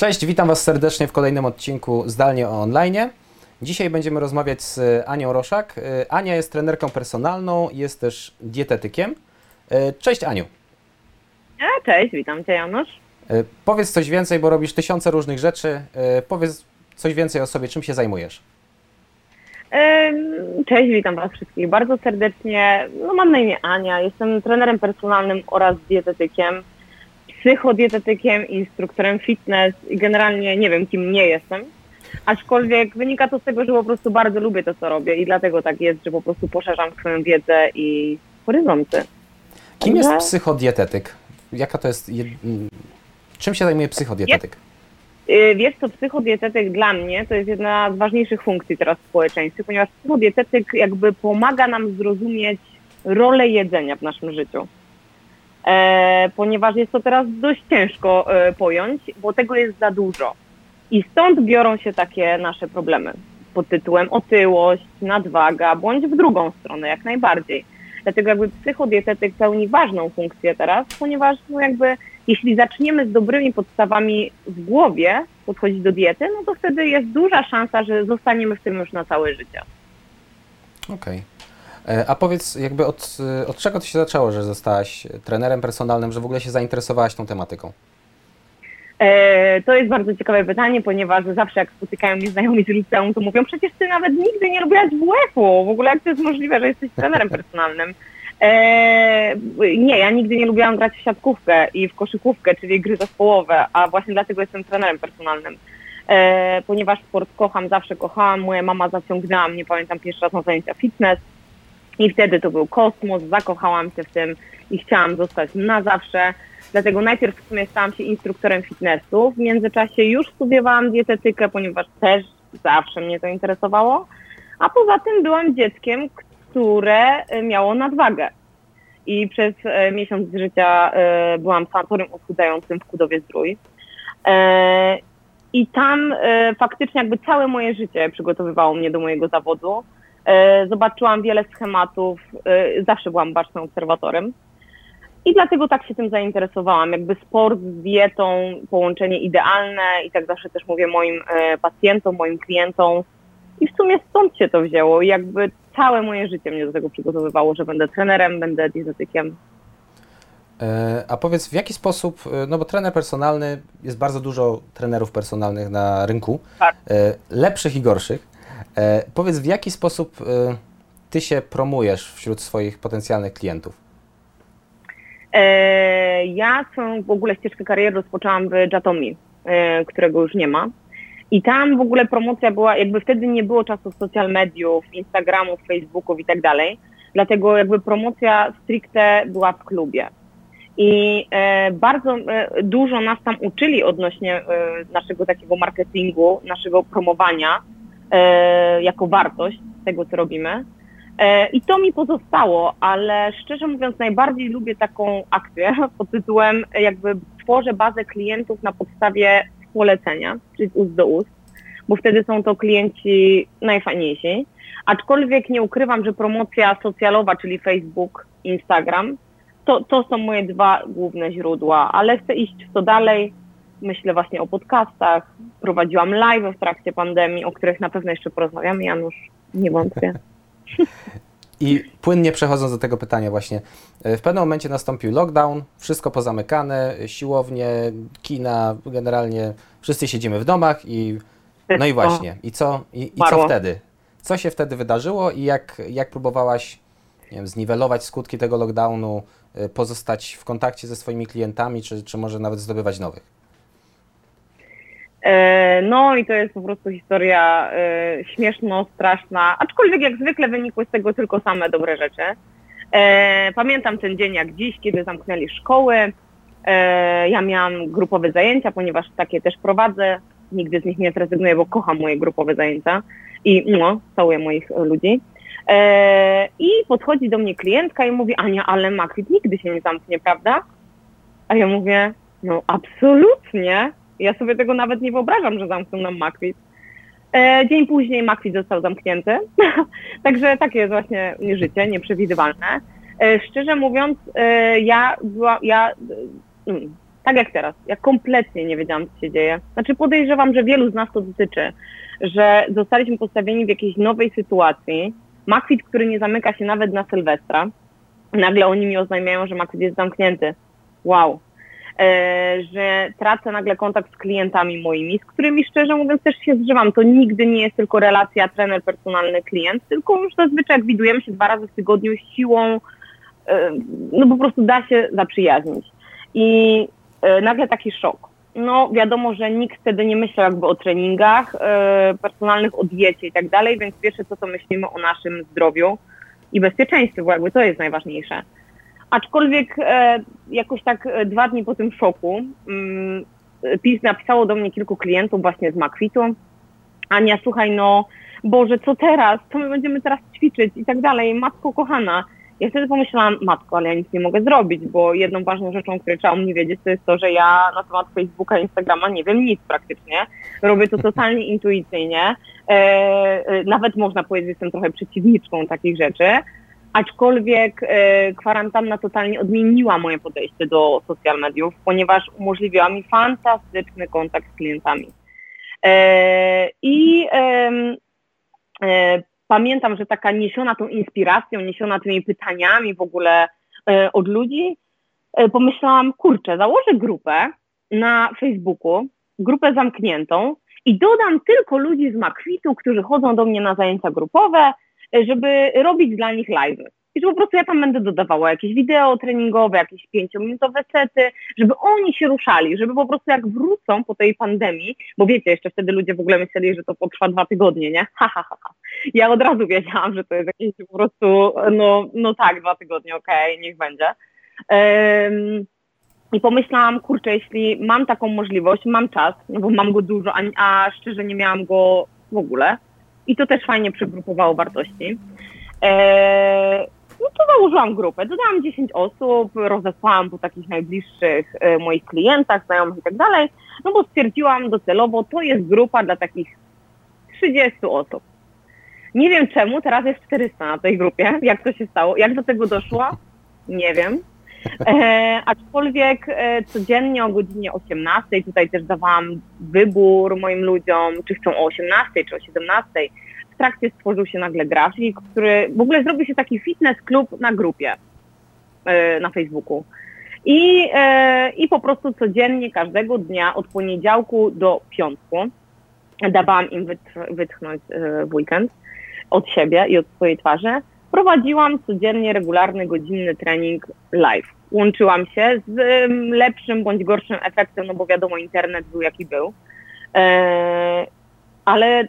Cześć, witam Was serdecznie w kolejnym odcinku Zdalnie o online. Dzisiaj będziemy rozmawiać z Anią Roszak. E, Ania jest trenerką personalną, jest też dietetykiem. E, Cześć Aniu. A, cześć, witam Cię Janusz. E, Powiedz coś więcej, bo robisz tysiące różnych rzeczy. Powiedz coś więcej o sobie, czym się zajmujesz. Cześć, witam Was wszystkich bardzo serdecznie. No, mam na imię Ania, jestem trenerem personalnym oraz dietetykiem, psychodietetykiem, instruktorem fitness i generalnie nie wiem, kim nie jestem. Aczkolwiek wynika to z tego, że po prostu bardzo lubię to, co robię i dlatego tak jest, że po prostu poszerzam swoją wiedzę i horyzonty. Kim jest psychodietetyk? Jaka to jest... jed- m, Czym się zajmuje psychodietetyk? Y, Wiesz co, psychodietetyk dla mnie to jest jedna z ważniejszych funkcji teraz w społeczeństwie, ponieważ psychodietetyk jakby pomaga nam zrozumieć rolę jedzenia w naszym życiu. E, ponieważ jest to teraz dość ciężko e, pojąć, bo tego jest za dużo. I stąd biorą się takie nasze problemy pod tytułem otyłość, nadwaga, bądź w drugą stronę, jak najbardziej. Dlatego jakby psychodietetyk pełni ważną funkcję teraz, ponieważ no jakby jeśli zaczniemy z dobrymi podstawami w głowie podchodzić do diety, no to wtedy jest duża szansa, że zostaniemy w tym już na całe życie. Okej. E, A powiedz, jakby od, e, od czego to się zaczęło, że zostałaś trenerem personalnym, że w ogóle się zainteresowałaś tą tematyką? E, to jest bardzo ciekawe pytanie, ponieważ zawsze jak spotykają mnie znajomi z liceum, to mówią, przecież ty nawet nigdy nie lubiłaś WF-u, w ogóle jak to jest możliwe, że jesteś trenerem personalnym. E, nie, ja nigdy nie lubiłam grać w siatkówkę i w koszykówkę, czyli gry zespołowe, a właśnie dlatego jestem trenerem personalnym. E, ponieważ sport kocham, zawsze kochałam, moja mama zaciągnęła mnie, pamiętam pierwszy raz na zajęcia fitness i wtedy to był kosmos, zakochałam się w tym i chciałam zostać na zawsze. Dlatego najpierw w sumie stałam się instruktorem fitnessu. W międzyczasie już studiowałam dietetykę, ponieważ też zawsze mnie to interesowało. A poza tym byłam dzieckiem, które e, miało nadwagę. I przez e, miesiąc życia e, byłam sanatorium odchudzającym w Kudowie Zdrój. I tam faktycznie jakby całe moje życie przygotowywało mnie do mojego zawodu. E, Zobaczyłam wiele schematów, e, zawsze byłam bacznym obserwatorem. I dlatego tak się tym zainteresowałam. Jakby sport z dietą, połączenie idealne i tak zawsze też mówię moim e, pacjentom, moim klientom. I w sumie stąd się to wzięło. I jakby całe moje życie mnie do tego przygotowywało, że będę trenerem, będę dietetykiem. A powiedz, w jaki sposób, no bo trener personalny, jest bardzo dużo trenerów personalnych na rynku, Tak. lepszych i gorszych. E, Powiedz, w jaki sposób e, ty się promujesz wśród swoich potencjalnych klientów? E, ja swoją w ogóle ścieżkę kariery rozpoczęłam w Jatomi, e, którego już nie ma. I tam w ogóle promocja była, jakby wtedy nie było czasów social mediów, Instagramów, Facebooków i tak dalej. Dlatego jakby promocja stricte była w klubie. I e, bardzo e, dużo nas tam uczyli odnośnie e, naszego takiego marketingu, naszego promowania jako wartość tego, co robimy. E, I to mi pozostało, ale szczerze mówiąc najbardziej lubię taką akcję pod tytułem e, jakby tworzę bazę klientów na podstawie polecenia, czyli z ust do ust, bo wtedy są to klienci najfajniejsi. Aczkolwiek nie ukrywam, że promocja socjalowa, czyli Facebook, Instagram, to, to są moje dwa główne źródła, ale chcę iść w to dalej. Myślę właśnie o podcastach. Prowadziłam live w trakcie pandemii, o których na pewno jeszcze porozmawiamy, Janusz, nie wątpię. I płynnie przechodząc do tego pytania właśnie, e, w pewnym momencie nastąpił lockdown, wszystko pozamykane, siłownie, kina, generalnie wszyscy siedzimy w domach i no i właśnie, i co, i, i co wtedy? Co się wtedy wydarzyło i jak, jak próbowałaś nie wiem, zniwelować skutki tego lockdownu, e, pozostać w kontakcie ze swoimi klientami, czy, czy może nawet zdobywać nowych? E, No i to jest po prostu historia e, śmieszno, straszna, aczkolwiek jak zwykle wynikły z tego tylko same dobre rzeczy. E, Pamiętam ten dzień jak dziś, kiedy zamknęli szkoły. Ja miałam grupowe zajęcia, ponieważ takie też prowadzę. Nigdy z nich nie zrezygnuję, bo kocham moje grupowe zajęcia i no, całuję moich ludzi. I podchodzi do mnie klientka i mówi, Ania, ale Makrit nigdy się nie zamknie, prawda? A ja mówię, no absolutnie. Ja sobie tego nawet nie wyobrażam, że zamkną nam Makwit. E, dzień później Makwit został zamknięty. Także takie jest właśnie życie, nieprzewidywalne. E, szczerze mówiąc, e, ja była, ja, mm, Tak jak teraz. Ja kompletnie nie wiedziałam, co się dzieje. Znaczy podejrzewam, że wielu z nas to dotyczy, że zostaliśmy postawieni w jakiejś nowej sytuacji. Macfit, który nie zamyka się nawet na Sylwestra. Nagle oni mi oznajmiają, że Macfit jest zamknięty. Wow. E, że tracę nagle kontakt z klientami moimi, z którymi szczerze mówiąc też się zżywam. To nigdy nie jest tylko relacja trener personalny klient, tylko już zazwyczaj jak widujemy się dwa razy w tygodniu siłą, e, no po prostu da się zaprzyjaźnić. I e, nagle taki szok. No wiadomo, że nikt wtedy nie myślał jakby o treningach personalnych, o diecie i tak dalej, więc pierwsze co to myślimy o naszym zdrowiu i bezpieczeństwie, bo jakby to jest najważniejsze. Aczkolwiek e, jakoś tak e, dwa dni po tym szoku mm, PiS napisało do mnie kilku klientów właśnie z Makwitu. Ania, słuchaj, no Boże, co teraz? Co my będziemy teraz ćwiczyć i tak dalej? Matko kochana. Ja wtedy pomyślałam, matko, ale ja nic nie mogę zrobić, bo jedną ważną rzeczą, której trzeba o mnie wiedzieć, to jest to, że ja na temat Facebooka, Instagrama nie wiem nic praktycznie. Robię to totalnie intuicyjnie. E, e, nawet można powiedzieć, że jestem trochę przeciwniczką takich rzeczy aczkolwiek e, kwarantanna totalnie odmieniła moje podejście do social mediów, ponieważ umożliwiła mi fantastyczny kontakt z klientami. E, I e, pamiętam, że taka niesiona tą inspiracją, niesiona tymi pytaniami w ogóle od ludzi, pomyślałam, kurczę, założę grupę na Facebooku, grupę zamkniętą i dodam tylko ludzi z Makwitu, którzy chodzą do mnie na zajęcia grupowe, żeby robić dla nich live. I że po prostu ja tam będę dodawała jakieś wideo treningowe, jakieś pięciominutowe sety, żeby oni się ruszali, żeby po prostu jak wrócą po tej pandemii, bo wiecie, jeszcze wtedy ludzie w ogóle myśleli, że to potrwa dwa tygodnie, nie? Ha, ha, ha, ha. Ja od razu wiedziałam, że to jest jakieś po prostu, no, no tak, dwa tygodnie, okej, okay, niech będzie. Um, i pomyślałam, kurczę, jeśli mam taką możliwość, mam czas, no bo mam go dużo, a, a szczerze nie miałam go w ogóle, i to też fajnie przygrupowało wartości. E, no to założyłam grupę, dodałam 10 osób, rozesłałam po takich najbliższych e, moich klientach, znajomych i tak dalej, no bo stwierdziłam docelowo, to jest grupa dla takich 30 osób. Nie wiem czemu, teraz jest 400 na tej grupie, jak to się stało, jak do tego doszło, nie wiem. E, aczkolwiek e, codziennie o godzinie 18, tutaj też dawałam wybór moim ludziom, czy chcą o 18 czy o 17. W trakcie stworzył się nagle grafik, który w ogóle zrobił się taki fitness klub na grupie e, na Facebooku. I, e, I po prostu codziennie, każdego dnia, od poniedziałku do piątku, dawałam im wytchnąć e, w weekend od siebie i od swojej twarzy prowadziłam codziennie regularny, godzinny trening live. Łączyłam się z lepszym bądź gorszym efektem, no bo wiadomo, internet był jaki był. E, ale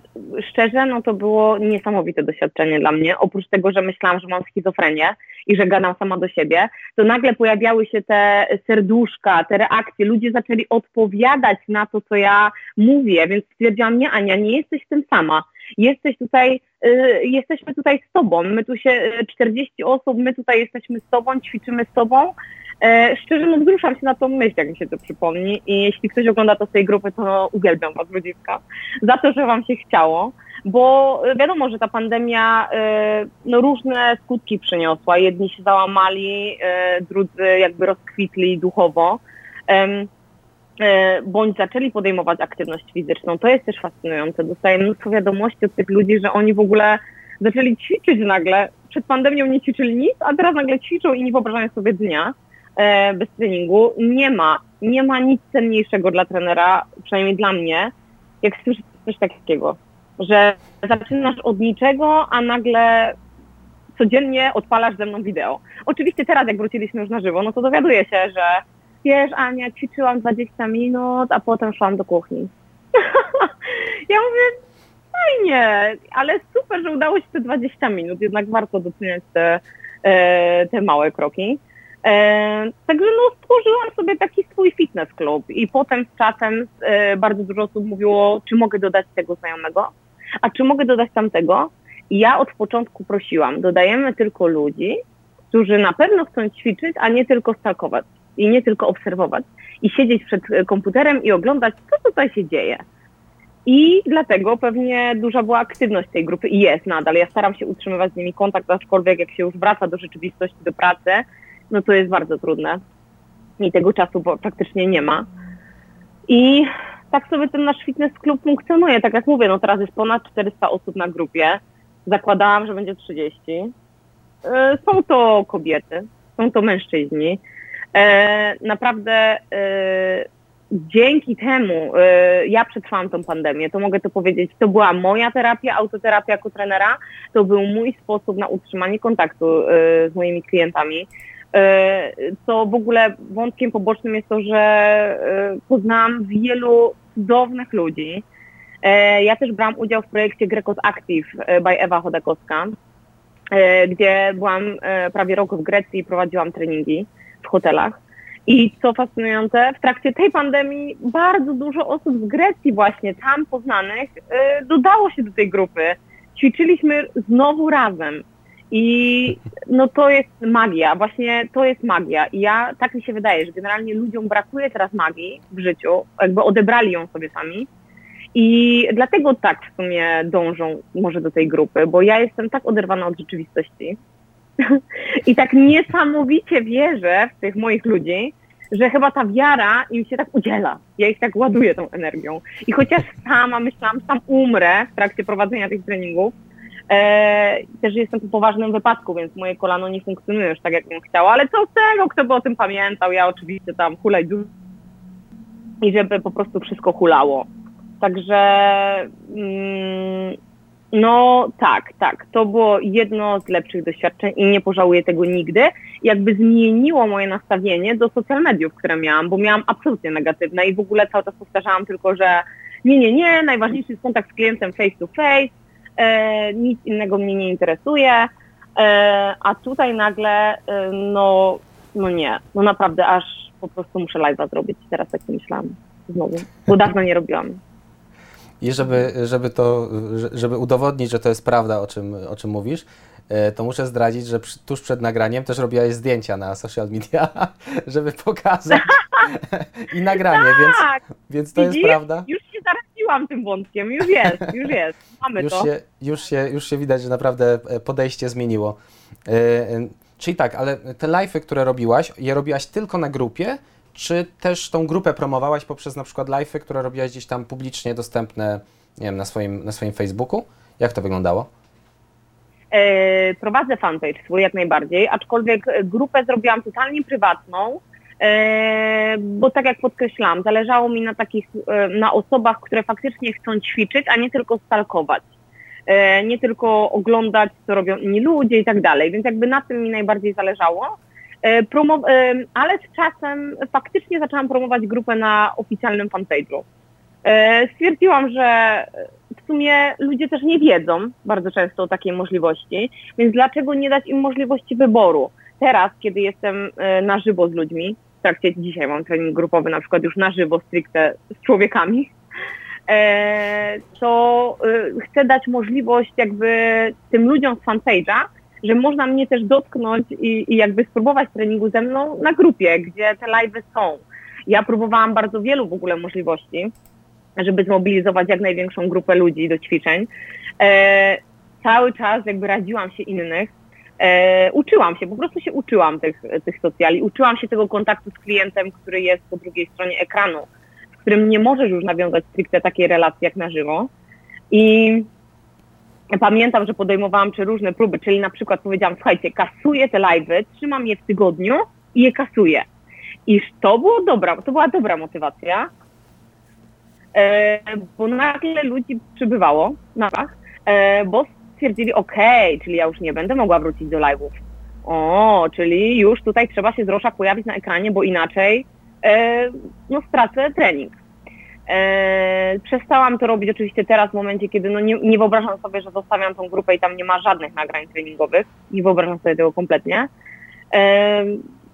szczerze, no to było niesamowite doświadczenie dla mnie. Oprócz tego, że myślałam, że mam schizofrenię i że gadam sama do siebie, to nagle pojawiały się te serduszka, te reakcje. Ludzie zaczęli odpowiadać na to, co ja mówię, więc stwierdziłam, nie Ania, nie jesteś tym sama jesteś tutaj, jesteśmy tutaj z tobą, my tu się, 40 y, osób, my tutaj jesteśmy z tobą, ćwiczymy z tobą. E, szczerze no wzruszam się na tą myśl, jak mi się to przypomni i jeśli ktoś ogląda to z tej grupy, to uwielbiam was ludziska za to, że wam się chciało, bo wiadomo, że ta pandemia y, no, różne skutki przyniosła. Jedni się załamali, drudzy jakby rozkwitli duchowo. Bądź zaczęli podejmować aktywność fizyczną. To jest też fascynujące. Dostaję mnóstwo wiadomości od tych ludzi, że oni w ogóle zaczęli ćwiczyć nagle. Przed pandemią nie ćwiczyli nic, a teraz nagle ćwiczą i nie wyobrażają sobie dnia e, bez treningu. Nie ma, nie ma nic cenniejszego dla trenera, przynajmniej dla mnie, jak słyszeć coś takiego, że zaczynasz od niczego, a nagle codziennie odpalasz ze mną wideo. Oczywiście teraz, jak wróciliśmy już na żywo, no to dowiaduję się, że wiesz Ania, ćwiczyłam 20 minut, a potem szłam do kuchni. ja mówię, fajnie, ale super, że udało się te 20 minut, jednak warto doceniać te, e, te małe kroki. E, także no, stworzyłam sobie taki swój fitness club i potem z czasem e, bardzo dużo osób mówiło, czy mogę dodać tego znajomego, a czy mogę dodać tamtego. I ja od początku prosiłam, dodajemy tylko ludzi, którzy na pewno chcą ćwiczyć, a nie tylko stalkować i nie tylko obserwować i siedzieć przed e, komputerem i oglądać, co tutaj się dzieje. I dlatego pewnie duża była aktywność tej grupy i jest nadal. Ja staram się utrzymywać z nimi kontakt, aczkolwiek jak się już wraca do rzeczywistości, do pracy, no to jest bardzo trudne. i tego czasu praktycznie nie ma. I tak sobie ten nasz fitness klub funkcjonuje. Tak jak mówię, no teraz jest ponad 400 osób na grupie. Zakładałam, że będzie 30. E, są to kobiety, są to mężczyźni. E, naprawdę e, dzięki temu ja przetrwałam tą pandemię, to mogę to powiedzieć. To była moja terapia, autoterapia jako trenera. To był mój sposób na utrzymanie kontaktu z moimi klientami. Co w ogóle wątkiem pobocznym jest to, że poznałam wielu cudownych ludzi. Ja też brałam udział w projekcie Grekos Active by Ewa Chodakowska. E, gdzie byłam e, prawie rok w Grecji i prowadziłam treningi w hotelach. I co fascynujące, w trakcie tej pandemii bardzo dużo osób z Grecji właśnie tam poznanych e, dodało się do tej grupy. Ćwiczyliśmy znowu razem. I no to jest magia, właśnie to jest magia. I ja, tak mi się wydaje, że generalnie ludziom brakuje teraz magii w życiu, jakby odebrali ją sobie sami i dlatego tak w sumie dążą może do tej grupy, bo ja jestem tak oderwana od rzeczywistości i tak niesamowicie wierzę w tych moich ludzi, że chyba ta wiara im się tak udziela. Ja ich tak ładuję tą energią. I chociaż sama myślałam, sam umrę w trakcie prowadzenia tych treningów, e, też jestem po poważnym wypadku, więc moje kolano nie funkcjonuje już tak, jak bym chciała, ale co z tego, kto by o tym pamiętał? Ja oczywiście tam hulaj i żeby po prostu wszystko hulało. Także mm, no tak, tak. To było jedno z lepszych doświadczeń i nie pożałuję tego nigdy. Jakby zmieniło moje nastawienie do social mediów, które miałam, bo miałam absolutnie negatywne i w ogóle cały czas powtarzałam tylko, że nie, nie, nie, najważniejszy jest kontakt z klientem face to face, e, nic innego mnie nie interesuje, e, a tutaj nagle, e, no, no nie, no naprawdę aż po prostu muszę live'a zrobić, teraz tak myślałam znowu, bo dawno nie robiłam. I żeby, żeby to, żeby udowodnić, że to jest prawda, o czym, o czym mówisz, e, to muszę zdradzić, że tuż przed nagraniem też robiłaś zdjęcia na social media, żeby pokazać i nagranie, tak, więc, więc to Widzisz? jest prawda. Już się zaraziłam tym wątkiem, już jest, już jest, mamy już to. Się, już, się, już się widać, że naprawdę e, podejście zmieniło. E, czyli tak, ale te live'y, które robiłaś, je robiłaś tylko na grupie, czy też tą grupę promowałaś poprzez na przykład live'y, które robiłaś gdzieś tam publicznie dostępne, nie wiem, na swoim, na swoim Facebooku? Jak to wyglądało? E, prowadzę fanpage swój jak najbardziej, aczkolwiek grupę zrobiłam totalnie prywatną, e, bo tak jak podkreślam, zależało mi na takich, e, na osobach, które faktycznie chcą ćwiczyć, a nie tylko stalkować. E, nie tylko oglądać, co robią inni ludzie i tak dalej, więc jakby na tym mi najbardziej zależało. E, e, ale z czasem faktycznie zaczęłam promować grupę na oficjalnym fanpage'u. E, stwierdziłam, że w sumie ludzie też nie wiedzą bardzo często o takiej możliwości, więc dlaczego nie dać im możliwości wyboru? Teraz, kiedy jestem na żywo z ludźmi, w trakcie dzisiaj mam trening grupowy na przykład już na żywo stricte z człowiekami, to chcę dać możliwość jakby tym ludziom z fanpage'a że można mnie też dotknąć i, i jakby spróbować treningu ze mną na grupie, gdzie te live'y są. Ja próbowałam bardzo wielu w ogóle możliwości, żeby zmobilizować jak największą grupę ludzi do ćwiczeń. E, cały czas jakby radziłam się innych, e, uczyłam się, po prostu się uczyłam tych, tych socjali, uczyłam się tego kontaktu z klientem, który jest po drugiej stronie ekranu, z którym nie możesz już nawiązać stricte takiej relacji jak na żywo. I pamiętam, że podejmowałam różne próby, czyli na przykład powiedziałam, słuchajcie, kasuję te live'y, trzymam je w tygodniu i je kasuję. I to było dobra, to była dobra motywacja, e, bo nagle ludzi przybywało na e, bo stwierdzili, okej, okay, czyli ja już nie będę mogła wrócić do live'ów. O, czyli już tutaj trzeba się z Rosza pojawić na ekranie, bo inaczej e, no, stracę trening. E, przestałam to robić oczywiście teraz w momencie, kiedy no nie, nie, wyobrażam sobie, że zostawiam tą grupę i tam nie ma żadnych nagrań treningowych. Nie wyobrażam sobie tego kompletnie. E,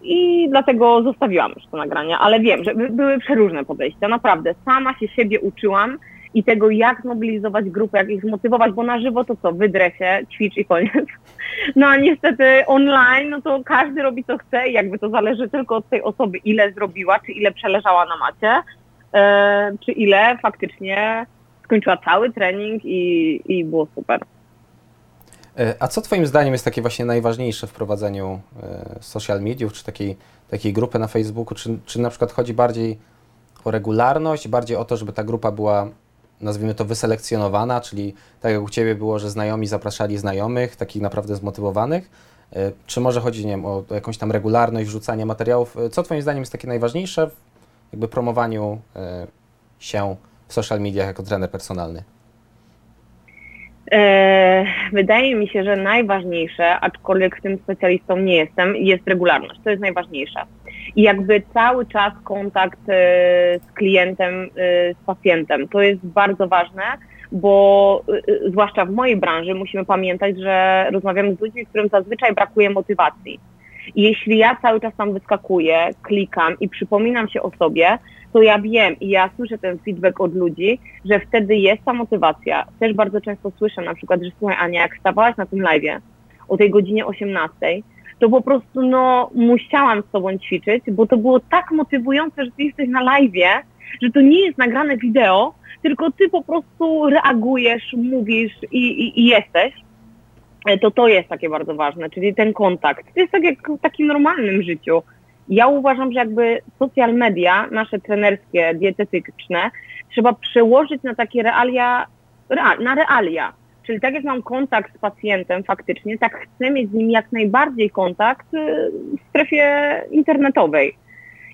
I dlatego zostawiłam już to nagrania, ale wiem, że były przeróżne podejścia. Naprawdę, sama się siebie uczyłam i tego, jak zmobilizować grupę, jak ich zmotywować, bo na żywo to co, wydrę się, ćwicz i koniec. No a niestety online, no to każdy robi co chce i jakby to zależy tylko od tej osoby, ile zrobiła, czy ile przeleżała na macie czy ile faktycznie skończyła cały trening i, i było super. E, a co Twoim zdaniem jest takie właśnie najważniejsze w prowadzeniu e, social mediów, czy takiej, takiej grupy na Facebooku? Czy, czy na przykład chodzi bardziej o regularność, bardziej o to, żeby ta grupa była, nazwijmy to, wyselekcjonowana, czyli tak jak u Ciebie było, że znajomi zapraszali znajomych, takich naprawdę zmotywowanych? E, czy może chodzi nie wiem, o jakąś tam regularność wrzucania materiałów? Co Twoim zdaniem jest takie najważniejsze jakby promowaniu się w social mediach jako trener personalny? E, wydaje mi się, że najważniejsze, aczkolwiek tym specjalistą nie jestem, jest regularność. To jest najważniejsze. I jakby cały czas kontakt e, z klientem, e, z pacjentem. To jest bardzo ważne, bo zwłaszcza w mojej branży musimy pamiętać, że rozmawiamy z ludźmi, którym zazwyczaj brakuje motywacji. Jeśli ja cały czas tam wyskakuję, klikam i przypominam się o sobie, to ja wiem i ja słyszę ten feedback od ludzi, że wtedy jest ta motywacja. Też bardzo często słyszę na przykład, że słuchaj Ania, jak stawałaś na tym live'ie o tej godzinie 18, to po prostu no musiałam z tobą ćwiczyć, bo to było tak motywujące, że ty jesteś na live'ie, że to nie jest nagrane wideo, tylko ty po prostu reagujesz, mówisz i, i, i jesteś to to jest takie bardzo ważne, czyli ten kontakt. To jest tak jak w takim normalnym życiu ja uważam, że jakby social media, nasze trenerskie, dietetyczne, trzeba przełożyć na takie realia, na realia. Czyli tak jak mam kontakt z pacjentem faktycznie, tak chcę mieć z nim jak najbardziej kontakt y, w strefie internetowej.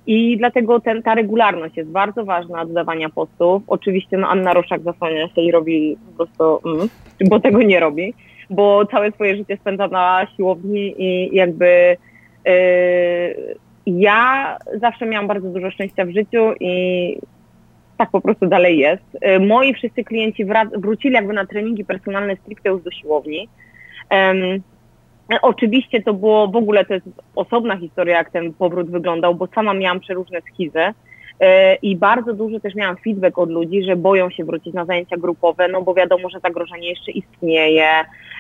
I dlatego ten, ta regularność jest bardzo ważna dodawania postów. Oczywiście no, Anna Roszak zasłania się i robi po prostu, mm, bo tego nie robi, bo całe swoje życie spędza na siłowni i jakby yy, ja zawsze miałam bardzo dużo szczęścia w życiu i tak po prostu dalej jest. Y, moi wszyscy klienci wrócili jakby na treningi personalne stricte już do siłowni. Oczywiście to było, w ogóle to jest osobna historia, jak ten powrót wyglądał, bo sama miałam przeróżne skizy y, i bardzo dużo też miałam feedback od ludzi, że boją się wrócić na zajęcia grupowe, no bo wiadomo, że zagrożenie jeszcze istnieje,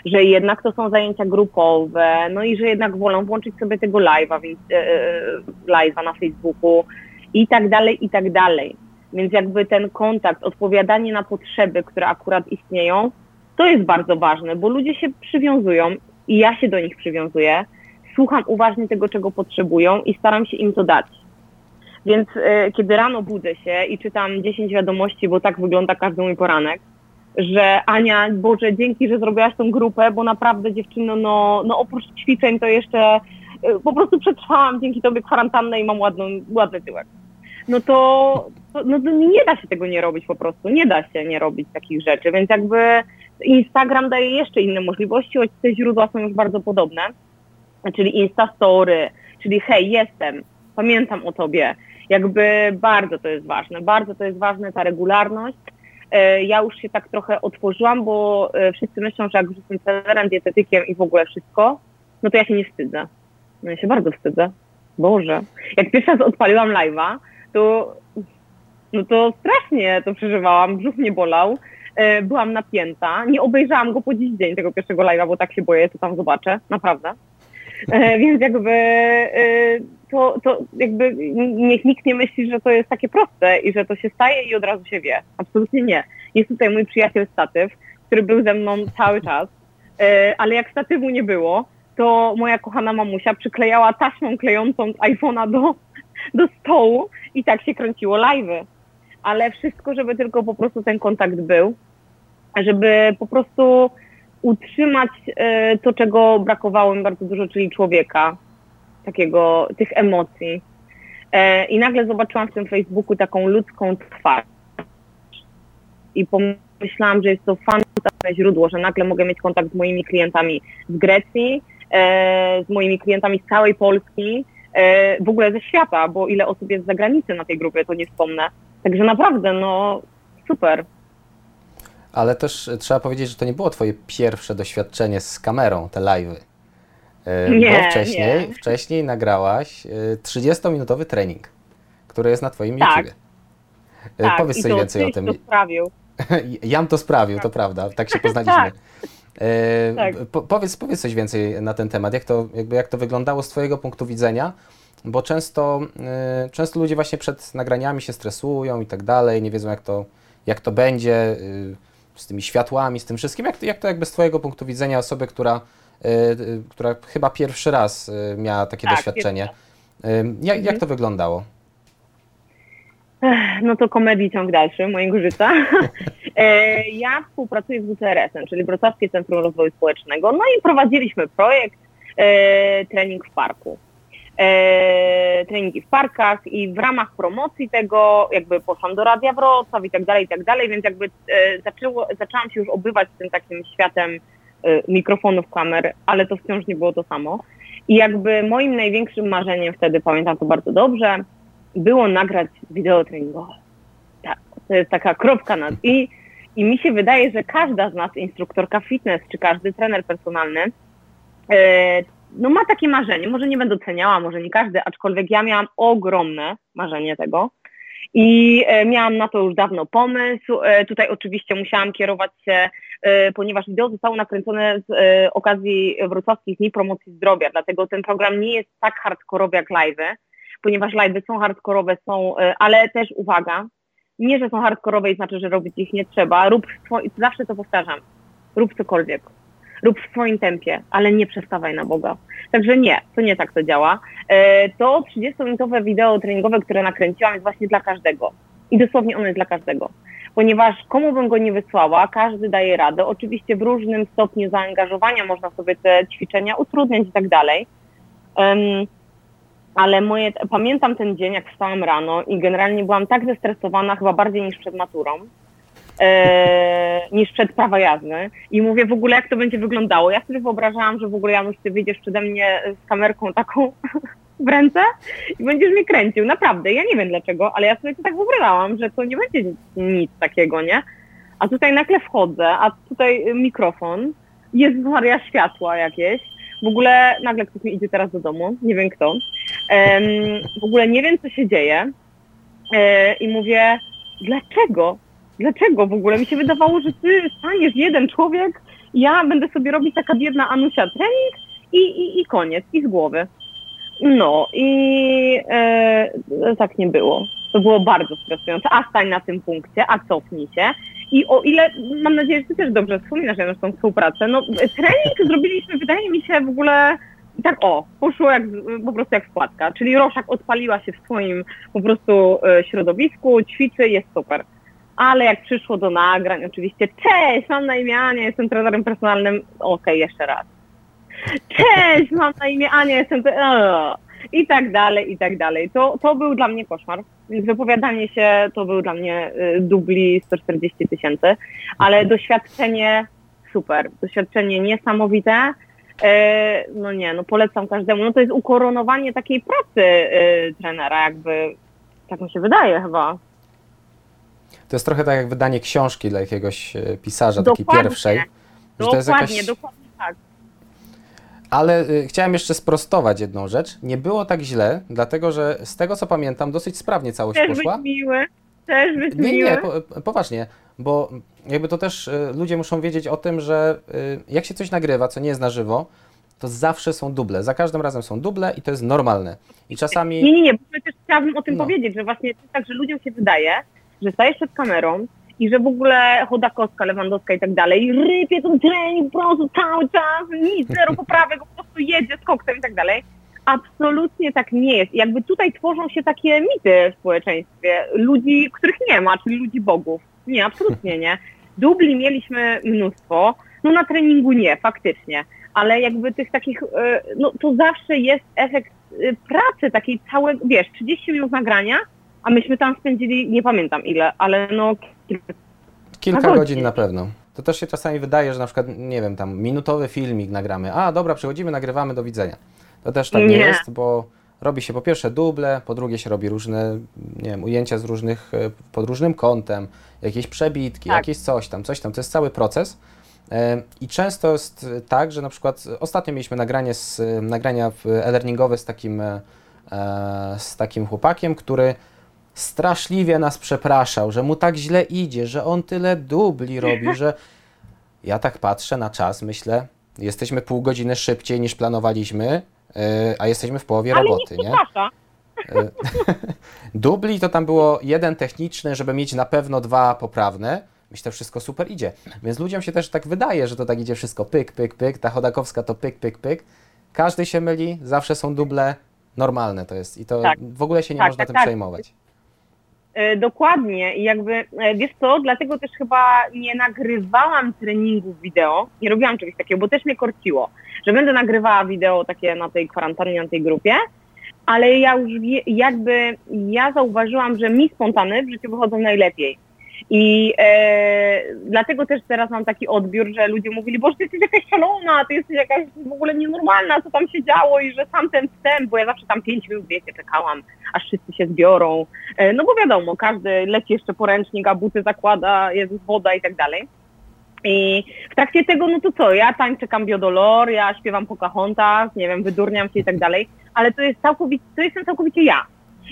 że jednak to są zajęcia grupowe, no i że jednak wolą włączyć sobie tego live'a, więc e, e, live'a na Facebooku i tak dalej, i tak dalej. Więc jakby ten kontakt, odpowiadanie na potrzeby, które akurat istnieją, to jest bardzo ważne, bo ludzie się przywiązują i ja się do nich przywiązuję, słucham uważnie tego, czego potrzebują i staram się im to dać. Więc y, kiedy rano budzę się i czytam 10 wiadomości, bo tak wygląda każdy mój poranek, że Ania, Boże, dzięki, że zrobiłaś tą grupę, bo naprawdę dziewczyno, no, no oprócz ćwiczeń to jeszcze y, po prostu przetrwałam dzięki tobie kwarantannę i mam ładną, ładny tyłek. No to, to, no to nie da się tego nie robić po prostu, nie da się nie robić takich rzeczy, więc jakby Instagram daje jeszcze inne możliwości, choć te źródła są już bardzo podobne, czyli Instastory, czyli hej, jestem, pamiętam o tobie, jakby bardzo to jest ważne, bardzo to jest ważne ta regularność, E, ja już się tak trochę otworzyłam, bo e, wszyscy myślą, że jak już jestem trenerem, dietetykiem i w ogóle wszystko, no to ja się nie wstydzę. No ja się bardzo wstydzę. Boże. Jak pierwszy raz odpaliłam live'a, to, no to strasznie to przeżywałam, brzuch mnie bolał, e, byłam napięta, nie obejrzałam go po dziś dzień tego pierwszego live'a, bo tak się boję, co tam zobaczę, naprawdę. Więc jakby to, to jakby niech nikt nie myśli, że to jest takie proste i że to się staje i od razu się wie. Absolutnie nie. Jest tutaj mój przyjaciel statyw, który był ze mną cały czas, e, ale jak statywu nie było, to moja kochana mamusia przyklejała taśmą klejącą iPhone'a do, do stołu i tak się kręciło live'y. Ale wszystko, żeby tylko po prostu ten kontakt był, żeby po prostu utrzymać e, to, czego brakowało mi bardzo dużo, czyli człowieka, takiego, tych emocji. E, I nagle zobaczyłam w tym Facebooku taką ludzką twarz. I pomyślałam, że jest to fantastyczne źródło, że nagle mogę mieć kontakt z moimi klientami z Grecji, e, z moimi klientami z całej Polski, e, w ogóle ze świata, bo ile osób jest z zagranicy na tej grupie, to nie wspomnę. Także naprawdę, no super. Ale też trzeba powiedzieć, że to nie było twoje pierwsze doświadczenie z kamerą, te live'y. E, nie, bo wcześniej, nie. wcześniej nagrałaś 30-minutowy e, trening, który jest na Twoim tak. YouTubie. E, tak, Powiedz coś więcej o tym. To sprawił. Jam to sprawił, to prawda, tak się poznaliśmy. tak. E, tak. po, powiedz, powiedz coś więcej na ten temat, jak to, jakby jak to wyglądało z Twojego punktu widzenia, bo często, e, często ludzie właśnie przed nagraniami się stresują i tak dalej, nie wiedzą jak to, jak to będzie. z tymi światłami, z tym wszystkim? Jak, jak to jakby z Twojego punktu widzenia osoby, która, która chyba pierwszy raz miała takie Tak, doświadczenie, jak, jak to wyglądało? No to komedii ciąg dalszy mojego życia. E, ja współpracuję z WCRS-em, czyli Wrocławskie Centrum Rozwoju Społecznego, no i prowadziliśmy projekt e, Trening w Parku. E, treningi w parkach i w ramach promocji tego jakby poszłam do Radia Wrocław i tak dalej, i tak dalej, więc jakby e, zaczęło, zaczęłam się już obywać tym takim światem mikrofonów, kamer, ale to wciąż nie było to samo. I jakby moim największym marzeniem wtedy, pamiętam to bardzo dobrze, było nagrać wideo treningowe. Tak, to jest taka kropka nad i. I mi się wydaje, że każda z nas, instruktorka fitness, czy każdy trener personalny, e, no ma takie marzenie. Może nie będę oceniała, może nie każdy, aczkolwiek ja miałam ogromne marzenie tego. I e, miałam na to już dawno pomysł. Tutaj oczywiście musiałam kierować się, ponieważ wideo zostało nakręcone z e, okazji Wrocławskich Dni Promocji Zdrowia, dlatego ten program nie jest tak hardkorowy jak live'y ponieważ live'y są hardkorowe, są, e, ale też uwaga, nie, że są hardkorowe i znaczy, że robić ich nie trzeba, rób zawsze to powtarzam, rób cokolwiek, rób w swoim tempie, ale nie przestawaj na Boga. Także nie, to nie tak to działa. E, To 30-minutowe wideo treningowe, które nakręciłam jest właśnie dla każdego i dosłownie ono jest dla każdego. Ponieważ komu bym go nie wysłała, każdy daje radę. Oczywiście w różnym stopniu zaangażowania można sobie te ćwiczenia utrudniać i tak dalej. Em, ale moje, pamiętam ten dzień, jak wstałam rano i generalnie byłam tak zestresowana, chyba bardziej niż przed maturą, e, niż przed prawa jazdy. I mówię w ogóle, jak to będzie wyglądało. Ja sobie wyobrażałam, że w ogóle Janusz, ty wyjdziesz przede mnie z kamerką taką w ręce i będziesz mnie kręcił. Naprawdę, ja nie wiem dlaczego, ale ja sobie to tak wyobrażałam, że to nie będzie nic, takiego, nie? A tutaj nagle wchodzę, a tutaj mikrofon, jest Maria światła jakieś. W ogóle nagle ktoś mi idzie teraz do domu, nie wiem kto. Em, w ogóle nie wiem, co się dzieje. E, I mówię, dlaczego? Dlaczego w ogóle? Mi się wydawało, że ty staniesz jeden człowiek, ja będę sobie robić taka biedna Anusia trening i, i, i koniec, i z głowy. No i e, tak nie było. To było bardzo stresujące. A stań na tym punkcie, a cofnij się. I o ile, mam nadzieję, że ty też dobrze wspominasz Janusz, tą współpracę, no trening zrobiliśmy, wydaje mi się, w ogóle tak o, poszło jak, po prostu jak wkładka, czyli Roszak odpaliła się w swoim po prostu e, środowisku, ćwiczy, jest super. Ale jak przyszło do nagrań, oczywiście, cześć, mam na imię Ania, jestem trenerem personalnym, okej, jeszcze raz. Cześć, mam na imię Ania, jestem... O, I tak dalej, i tak dalej. To, to był dla mnie koszmar. Wypowiadanie się to był dla mnie y, dubli 140 tysięcy, ale doświadczenie super, doświadczenie niesamowite. E, No nie, no polecam każdemu. No to jest ukoronowanie takiej pracy y, trenera, jakby tak mi się wydaje chyba. To jest trochę tak jak wydanie książki dla jakiegoś pisarza, takiej Dokładnie. pierwszej. To jest Dokładnie, jakaś... dokładnie. Ale y, chciałem jeszcze sprostować jedną rzecz. Nie było tak źle, dlatego że z tego co pamiętam, dosyć sprawnie całość Też poszła. być miły, też być Nie, miły. nie, po, poważnie, bo jakby to też y, ludzie muszą wiedzieć o tym, że y, jak się coś nagrywa, co nie jest na żywo, to zawsze są duble. Za każdym razem są duble i to jest normalne. I czasami. Nie, nie, nie, bo też chciałabym o tym No. powiedzieć, że właśnie to jest tak, że ludziom się wydaje, że stajesz przed kamerą i że w ogóle Chodakowska, Lewandowska i tak dalej rypie ten trening po prostu cały czas, nic, zero poprawek, po prostu jedzie z koksem i tak dalej. Absolutnie tak nie jest. Jakby tutaj tworzą się takie mity w społeczeństwie ludzi, których nie ma, czyli ludzi bogów. Nie, absolutnie nie. Dubli mieliśmy mnóstwo, no na treningu nie, faktycznie, ale jakby tych takich, e, no to zawsze jest efekt e, pracy takiej całej, wiesz, 30 minut nagrania, a myśmy tam spędzili, nie pamiętam ile, ale no kilka Kilka godzin godzin. na pewno. To też się czasami wydaje, że na przykład, nie wiem, tam minutowy filmik nagramy. A, dobra, przychodzimy, nagrywamy, do widzenia. To też tak nie, Nie. jest, bo robi się po pierwsze duble, po drugie się robi różne, nie wiem, ujęcia z różnych, e, pod różnym kątem, jakieś przebitki, Tak. jakieś coś tam, coś tam. To jest cały proces. E, I często jest tak, że na przykład ostatnio mieliśmy nagranie z, nagrania e-learningowe z takim, e, z takim chłopakiem, który straszliwie nas przepraszał, że mu tak źle idzie, że on tyle dubli robi, że ja tak patrzę na czas, myślę, jesteśmy pół godziny szybciej niż planowaliśmy, yy, a jesteśmy w połowie Ale roboty, nie przeprasza. Dubli to tam było jeden techniczny, żeby mieć na pewno dwa poprawne, to wszystko super idzie. Więc ludziom się też tak wydaje, że to tak idzie wszystko pyk, pyk, pyk, ta Chodakowska to pyk, pyk, pyk. Każdy się myli, zawsze są duble, normalne to jest i to Tak. w ogóle się nie Tak, można tak, tym tak. przejmować. E, Dokładnie. I jakby, e, wiesz co, dlatego też chyba nie nagrywałam treningów wideo, nie robiłam czegoś takiego, bo też mnie korciło, że będę nagrywała wideo takie na tej kwarantannie, na tej grupie, ale ja już jakby, ja zauważyłam, że mi spontany w życiu wychodzą najlepiej. I e, dlatego też teraz mam taki odbiór, że ludzie mówili, boże, ty jesteś jakaś szalona, ty jesteś jakaś w ogóle nienormalna, co tam się działo i że sam ten wstęp, bo ja zawsze tam pięć minut, wiecie, czekałam, aż wszyscy się zbiorą, E, No bo wiadomo, każdy leci jeszcze poręcznik, a buty zakłada, jest woda i tak dalej. I w trakcie tego, no to co, ja tańczę Cambio Dolor, ja śpiewam Pocahontas, nie wiem, wydurniam się i tak dalej, ale to jest całkowicie, to jestem całkowicie ja.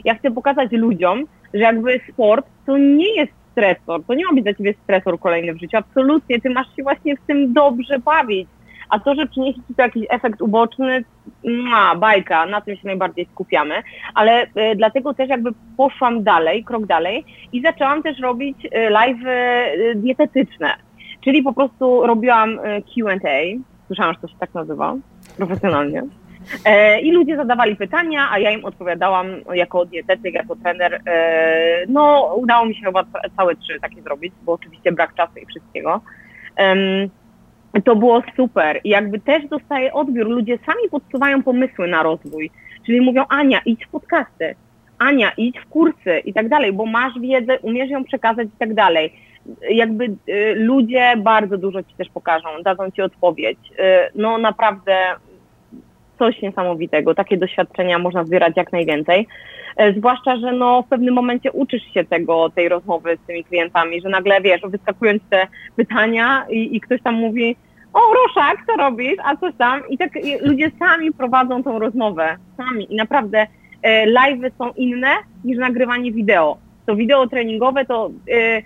Ja chcę pokazać ludziom, że jakby sport to nie jest stresor, to nie ma być dla ciebie stresor kolejny w życiu, absolutnie, ty masz się właśnie w tym dobrze bawić. A to, że przyniesie ci to jakiś efekt uboczny, ma, bajka, na tym się najbardziej skupiamy. Ale e, dlatego też jakby poszłam dalej, krok dalej i zaczęłam też robić e, live e, dietetyczne, czyli po prostu robiłam e, Q&A, słyszałam, że to się tak nazywa, profesjonalnie. E, I ludzie zadawali pytania, a ja im odpowiadałam jako dietetyk, jako trener. E, No, udało mi się chyba ca- całe trzy takie zrobić, bo oczywiście brak czasu i wszystkiego. To było super. I jakby też dostaję odbiór. Ludzie sami podsuwają pomysły na rozwój. Czyli mówią, Ania, idź w podcasty. Ania, idź w kursy i tak dalej, bo masz wiedzę, umiesz ją przekazać i tak dalej. Jakby y, ludzie bardzo dużo ci też pokażą, dadzą ci odpowiedź. Y, no naprawdę coś niesamowitego. Takie doświadczenia można zbierać jak najwięcej. E, Zwłaszcza, że no w pewnym momencie uczysz się tego, tej rozmowy z tymi klientami, że nagle wiesz, wyskakują te pytania i, i ktoś tam mówi, o Roszak, co robisz, a coś tam. I tak i ludzie sami prowadzą tą rozmowę, sami. I naprawdę e, live'y są inne niż nagrywanie wideo. To wideo treningowe to e,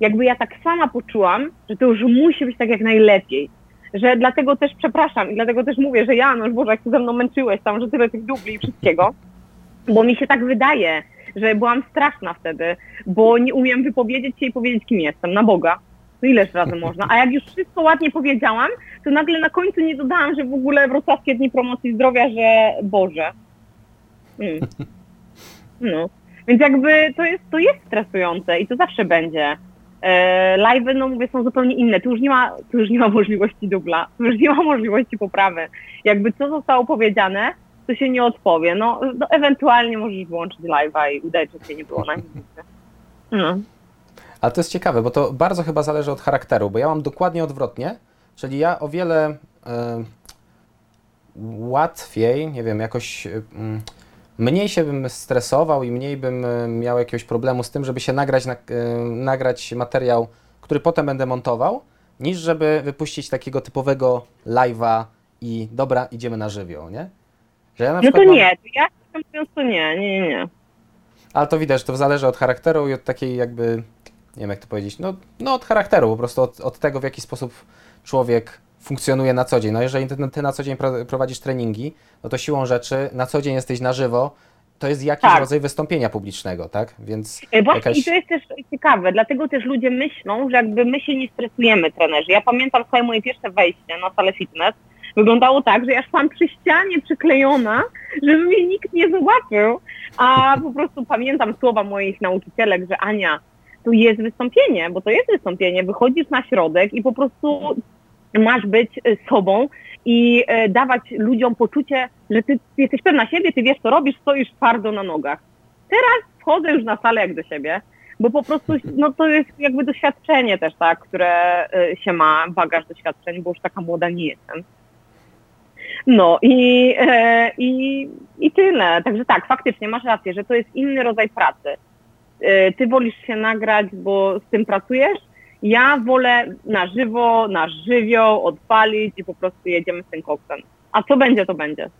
jakby ja tak sama poczułam, że to już musi być tak jak najlepiej. Że dlatego też przepraszam i dlatego też mówię, że Janusz, Boże, jak ty ze mną męczyłeś tam, że tyle tych dubli i wszystkiego, bo mi się tak wydaje, że byłam straszna wtedy, bo nie umiem wypowiedzieć się i powiedzieć, kim jestem, na Boga. To ileż razy można? A jak już wszystko ładnie powiedziałam, to nagle na końcu nie dodałam, że w ogóle wrocławskie dni promocji zdrowia, że Boże. Mm. No. Więc jakby to jest, to jest stresujące i to zawsze będzie. E, live'y, no mówię, są zupełnie inne. Tu już, nie ma, tu już nie ma możliwości dubla, tu już nie ma możliwości poprawy. Jakby co zostało powiedziane, to się nie odpowie. No, no ewentualnie możesz wyłączyć live'a i udać, że cię nie było na. No. Ale to jest ciekawe, bo to bardzo chyba zależy od charakteru, bo ja mam dokładnie odwrotnie, czyli ja o wiele e, łatwiej, nie wiem, jakoś mm, mniej się bym stresował i mniej bym e, miał jakiegoś problemu z tym, żeby się nagrać, na, e, nagrać materiał, który potem będę montował, niż żeby wypuścić takiego typowego live'a i dobra, idziemy na żywioł, nie? Że ja na no to mam- nie, to ja mówiąc to nie, nie, nie, nie. Ale to widać, że to zależy od charakteru i od takiej jakby, nie wiem jak to powiedzieć, no, no od charakteru, po prostu od, od tego, w jaki sposób człowiek funkcjonuje na co dzień. No jeżeli ty, ty na co dzień pro- prowadzisz treningi, no to siłą rzeczy na co dzień jesteś na żywo, to jest jakiś Tak. rodzaj wystąpienia publicznego, tak? Więc Właśnie jakaś... i to jest też ciekawe, dlatego też ludzie myślą, że jakby my się nie stresujemy, trenerzy. Ja pamiętam swoje moje pierwsze wejście na salę fitness. Wyglądało tak, że ja szłam przy ścianie przyklejona, żeby mnie nikt nie zobaczył, a po prostu pamiętam słowa moich nauczycielek, że Ania, tu jest wystąpienie, bo to jest wystąpienie, wychodzisz na środek i po prostu masz być e, sobą i e, dawać ludziom poczucie, że ty jesteś pewna siebie, ty wiesz co robisz, stoisz twardo na nogach. Teraz wchodzę już na salę jak do siebie, bo po prostu no to jest jakby doświadczenie też, tak, które y, się ma, bagaż doświadczeń, bo już taka młoda nie jestem. No i, e, i, i tyle. Także tak, faktycznie masz rację, że to jest inny rodzaj pracy. E, Ty wolisz się nagrać, bo z tym pracujesz. Ja wolę na żywo, na żywioł, odpalić i po prostu jedziemy z tym koksem. A co będzie, to będzie.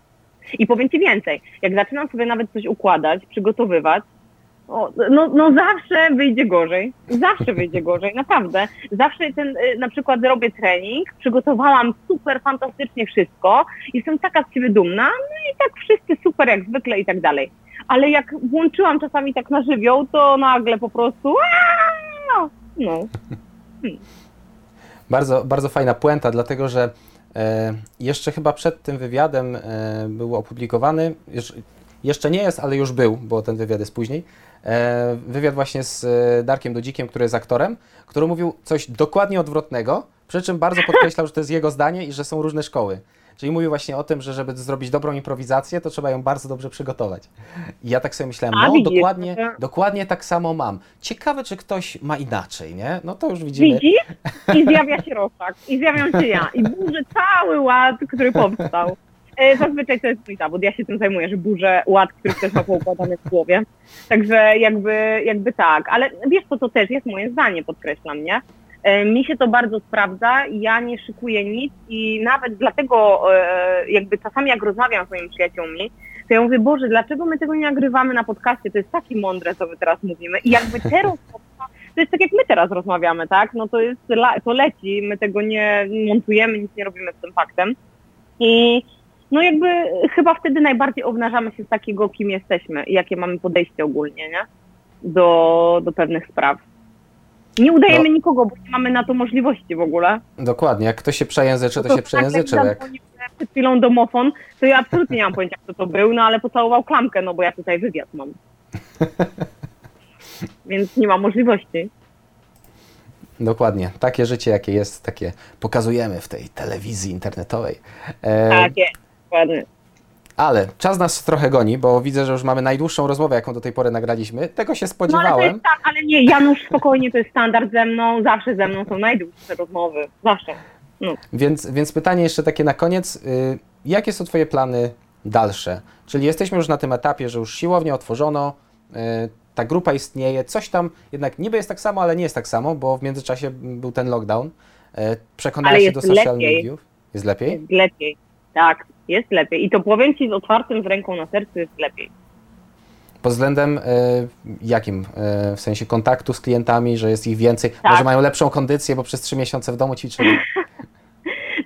I powiem Ci więcej, jak zaczynam sobie nawet coś układać, przygotowywać, o, no, no zawsze wyjdzie gorzej. Zawsze wyjdzie gorzej, naprawdę. Zawsze ten, y, na przykład robię trening, przygotowałam super, fantastycznie wszystko, jestem taka z siebie dumna, no i tak wszyscy super jak zwykle i tak dalej. Ale jak włączyłam czasami tak na żywioł, to nagle po prostu aaa, no. Bardzo, bardzo fajna puenta, dlatego że e, jeszcze chyba przed tym wywiadem e, był opublikowany, jeszcze, jeszcze nie jest, ale już był, bo ten wywiad jest później, e, wywiad właśnie z e, Darkiem Dodzikiem, który jest aktorem, który mówił coś dokładnie odwrotnego, przy czym bardzo podkreślał, że to jest jego zdanie i że są różne szkoły. Czyli mówił właśnie o tym, że żeby zrobić dobrą improwizację, to trzeba ją bardzo dobrze przygotować. I ja tak sobie myślałem, no dokładnie, dokładnie tak samo mam. Ciekawe, czy ktoś ma inaczej, nie? No to już widzimy. Widzisz? I zjawia się roszak, i zjawiam się ja, i burzę cały ład, który powstał. E, Zazwyczaj to jest mój zawód, ja się tym zajmuję, że burzę ład, który ktoś ma poukładany w głowie. Także jakby, jakby tak, ale wiesz co, to też jest moje zdanie, podkreślam, nie? E, Mi się to bardzo sprawdza, ja nie szykuję nic i nawet dlatego e, jakby czasami jak rozmawiam z moimi przyjaciółmi, to ja mówię, Boże, dlaczego my tego nie nagrywamy na podcaście? To jest takie mądre, co my teraz mówimy. I jakby te rozmowy, to jest tak jak my teraz rozmawiamy, tak? No to jest, to leci, my tego nie montujemy, nic nie robimy z tym faktem. I no jakby chyba wtedy najbardziej obnażamy się z takiego, kim jesteśmy i jakie mamy podejście ogólnie, nie? Do, do pewnych spraw. Nie udajemy No. nikogo, bo nie mamy na to możliwości w ogóle. Dokładnie, jak ktoś się przejęzyczy, to się tak przejęzyczył. jak zadzwonił przed chwilą domofon, to ja absolutnie nie mam pojęcia, kto to był, no ale pocałował klamkę, no bo ja tutaj wywiad mam. Więc nie ma możliwości. Dokładnie, takie życie, jakie jest, takie pokazujemy w tej telewizji internetowej. E, Tak jest, dokładnie. Ale czas nas trochę goni, bo widzę, że już mamy najdłuższą rozmowę, jaką do tej pory nagraliśmy. Tego się No ale to spodziewałem. jest tak, ale nie, Janusz spokojnie, to jest standard ze mną, zawsze ze mną są najdłuższe rozmowy, zawsze. No. Więc, więc pytanie jeszcze takie na koniec. Y, jakie są Twoje plany dalsze? Czyli jesteśmy już na tym etapie, że już siłownię otworzono, y, ta grupa istnieje, coś tam jednak niby jest tak samo, ale nie jest tak samo, bo w międzyczasie był ten lockdown. Y, Przekonałeś się do social lepiej. mediów? Jest lepiej? Jest lepiej, tak, jest lepiej. I to powiem Ci z otwartym z ręką na sercu, jest lepiej. Pod względem y, jakim? Y, w sensie kontaktu z klientami, że jest ich więcej, Tak. może mają lepszą kondycję, bo przez trzy miesiące w domu ćwiczyli.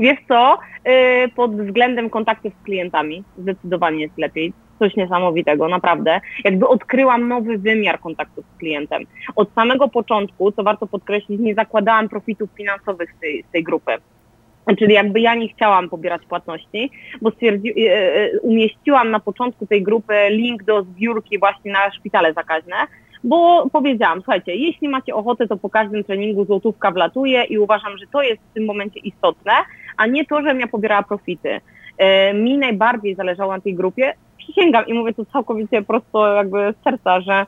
Wiesz co, yy, pod względem kontaktów z klientami zdecydowanie jest lepiej. Coś niesamowitego, naprawdę. Jakby odkryłam nowy wymiar kontaktu z klientem. Od samego początku, co warto podkreślić, nie zakładałam profitów finansowych z tej, z tej grupy. Czyli jakby ja nie chciałam pobierać płatności, bo stwierdzi, e, e, umieściłam na początku tej grupy link do zbiórki właśnie na szpitale zakaźne, bo powiedziałam, słuchajcie, jeśli macie ochotę, to po każdym treningu złotówka wlatuje i uważam, że to jest w tym momencie istotne, a nie to, żebym ja pobierała profity. E, Mi najbardziej zależało na tej grupie, przysięgam i mówię to całkowicie prosto jakby z serca, że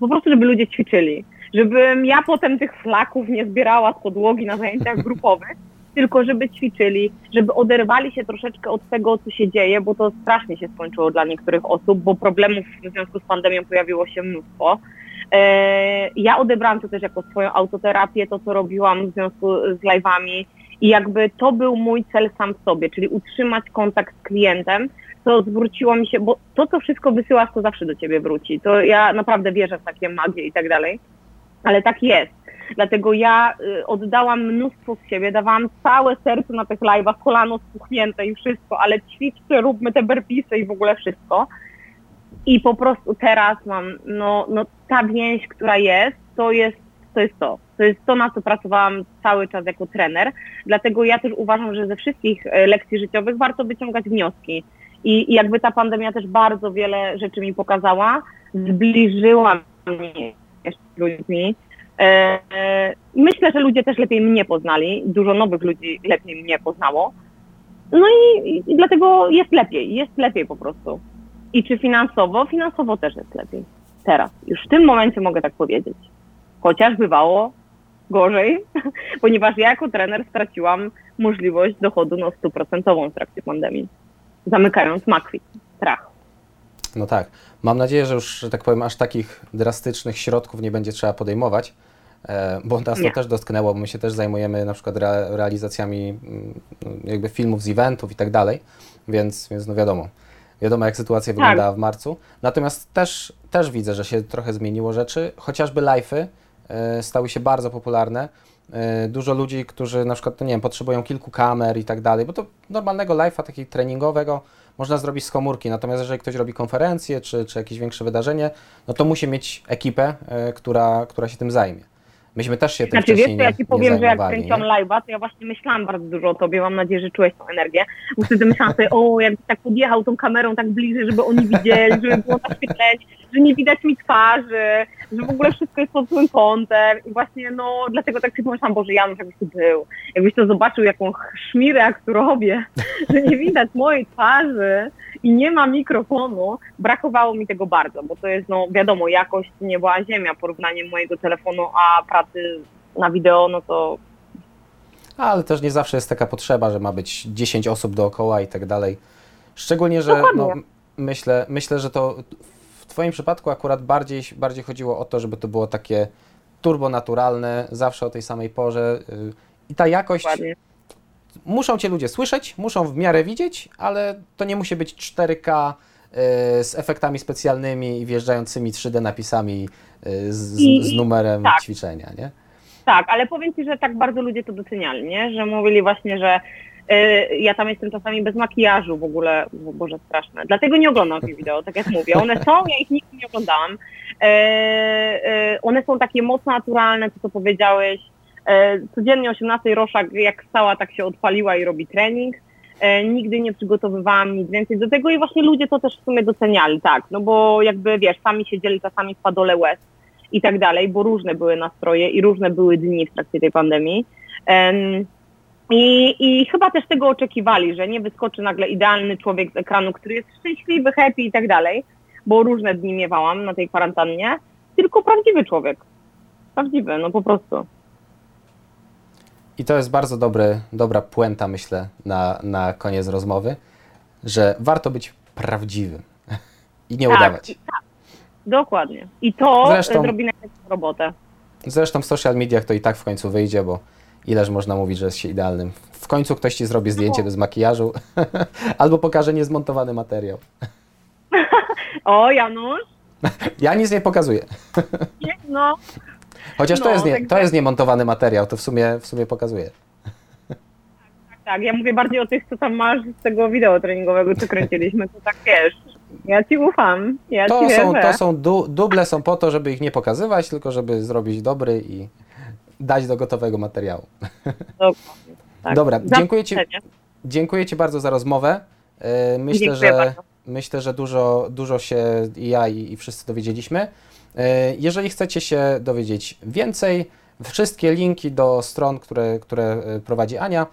po prostu, żeby ludzie ćwiczyli. Żebym ja potem tych flaków nie zbierała z podłogi na zajęciach grupowych, tylko żeby ćwiczyli, żeby oderwali się troszeczkę od tego, co się dzieje, bo to strasznie się skończyło dla niektórych osób, bo problemów w związku z pandemią pojawiło się mnóstwo. E, Ja odebrałam to też jako swoją autoterapię, to co robiłam w związku z live'ami i jakby to był mój cel sam w sobie, czyli utrzymać kontakt z klientem, to zwróciło mi się, bo to, co wszystko wysyłasz, to zawsze do ciebie wróci. To ja naprawdę wierzę w takie magie i tak dalej, ale tak jest. Dlatego ja y, oddałam mnóstwo z siebie, dawałam całe serce na tych live'ach, kolano spuchnięte i wszystko, ale ćwiczcie, róbmy te burpeesy i w ogóle wszystko. I po prostu teraz mam, no, no ta więź, która jest, to jest to jest to. To jest to, na co pracowałam cały czas jako trener. Dlatego ja też uważam, że ze wszystkich e, lekcji życiowych warto wyciągać wnioski. I, I jakby ta pandemia też bardzo wiele rzeczy mi pokazała, zbliżyła mnie ludźmi. E, e, myślę, że ludzie też lepiej mnie poznali, dużo nowych ludzi lepiej mnie poznało. No i, i dlatego jest lepiej, jest lepiej po prostu. I czy finansowo? Finansowo też jest lepiej. Teraz, już w tym momencie mogę tak powiedzieć. Chociaż bywało gorzej, ponieważ ja jako trener straciłam możliwość dochodu no, stuprocentową w trakcie pandemii, zamykając makwit, trach. No tak. Mam nadzieję, że już, że tak powiem, aż takich drastycznych środków nie będzie trzeba podejmować, e, bo nas to Nie. też dotknęło, bo my się też zajmujemy na przykład rea- realizacjami mm, jakby filmów z eventów i tak dalej, więc, więc no wiadomo. Wiadomo, jak sytuacja Tak. wyglądała w marcu. Natomiast też, też widzę, że się trochę zmieniło rzeczy. Chociażby live'y e, stały się bardzo popularne. E, Dużo ludzi, którzy na przykład, no nie wiem, potrzebują kilku kamer i tak dalej, bo to normalnego live'a, takiego treningowego, można zrobić z komórki. Natomiast jeżeli ktoś robi konferencję czy, czy jakieś większe wydarzenie, no to musi mieć ekipę, e, która, która się tym zajmie. Myśmy też się tym Znaczy wiesz, wcześniej to ja ci powiem, że jak kręciłam live'a, to ja właśnie myślałam bardzo dużo o tobie, mam nadzieję, że czułeś tą energię. Bo wtedy myślałam sobie, o, jak tak podjechał tą kamerą tak bliżej, żeby oni widzieli, żeby było naświetlenie, że nie widać mi twarzy, że w ogóle wszystko jest pod złym kątem. I właśnie, no, dlatego tak sobie pomyślałam, Boże, Janusz, jakbyś tu był, jakbyś to zobaczył, jaką szmirę jak tu robię, że nie widać mojej twarzy i nie ma mikrofonu, brakowało mi tego bardzo, bo to jest, no, wiadomo, jakość nie była ziemia, porównanie mojego telefonu, a pracy na wideo, no to Ale też nie zawsze jest taka potrzeba, że ma być 10 osób dookoła i tak dalej. Szczególnie, że no, myślę, myślę, że to Twoim przypadku akurat bardziej, bardziej chodziło o to, żeby to było takie turbonaturalne, zawsze o tej samej porze. y, I ta jakość, dokładnie. muszą Cię ludzie słyszeć, muszą w miarę widzieć, ale to nie musi być 4K y, z efektami specjalnymi i wjeżdżającymi 3D napisami y, z, I- z numerem tak. ćwiczenia, nie? Tak, ale powiem Ci, że tak bardzo ludzie to doceniali, nie? Że mówili właśnie, że ja tam jestem czasami bez makijażu w ogóle, bo Boże, straszne. Dlatego nie oglądam tych wideo, tak jak mówię. One są, ja ich nigdy nie oglądałam. E, e, one są takie mocno naturalne, to co powiedziałeś. E, codziennie o 18 Roszak jak stała, tak się odpaliła i robi trening. E, nigdy nie przygotowywałam nic więcej do tego i właśnie ludzie to też w sumie doceniali, tak, no bo jakby wiesz, sami siedzieli czasami w padole łez i tak dalej, bo różne były nastroje i różne były dni w trakcie tej pandemii. Em, i, I chyba też tego oczekiwali, że nie wyskoczy nagle idealny człowiek z ekranu, który jest szczęśliwy, happy i tak dalej, bo różne dni miewałam na tej kwarantannie, tylko prawdziwy człowiek. Prawdziwy, no po prostu. I to jest bardzo dobry, dobra puenta, myślę, na, na koniec rozmowy, że warto być prawdziwym i nie udawać. i, tak. Dokładnie. I to Zresztą- zrobi najlepszą robotę. Zresztą w social mediach to i tak w końcu wyjdzie, bo ileż można mówić, że jest się idealnym. W końcu ktoś ci zrobi zdjęcie bez makijażu albo pokaże niezmontowany materiał. O, Janusz? Ja nic nie pokazuję. Nie, no. Chociaż to, No, jest nie, także- to jest niemontowany materiał, to w sumie, w sumie pokazuję. Tak, ja mówię bardziej o tych, co tam masz z tego wideo treningowego, co kręciliśmy, to tak wiesz. Ja ci ufam, ja To ci są, wierzę. to są du, duble są po to, żeby ich nie pokazywać, tylko żeby zrobić dobry i dać do gotowego materiału. Dokładnie, tak. Dobra, dziękuję ci, dziękuję Ci bardzo za rozmowę. E, Myślę, Dziękuję że, bardzo. myślę, że dużo, dużo się i ja i, i wszyscy dowiedzieliśmy. E, Jeżeli chcecie się dowiedzieć więcej, wszystkie linki do stron, które, które e, prowadzi Ania,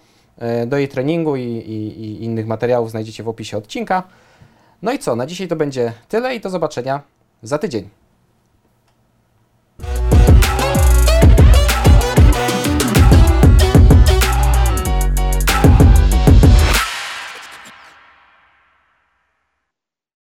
do jej treningu i, i, i innych materiałów znajdziecie w opisie odcinka. No i co, na dzisiaj to będzie tyle i do zobaczenia za tydzień.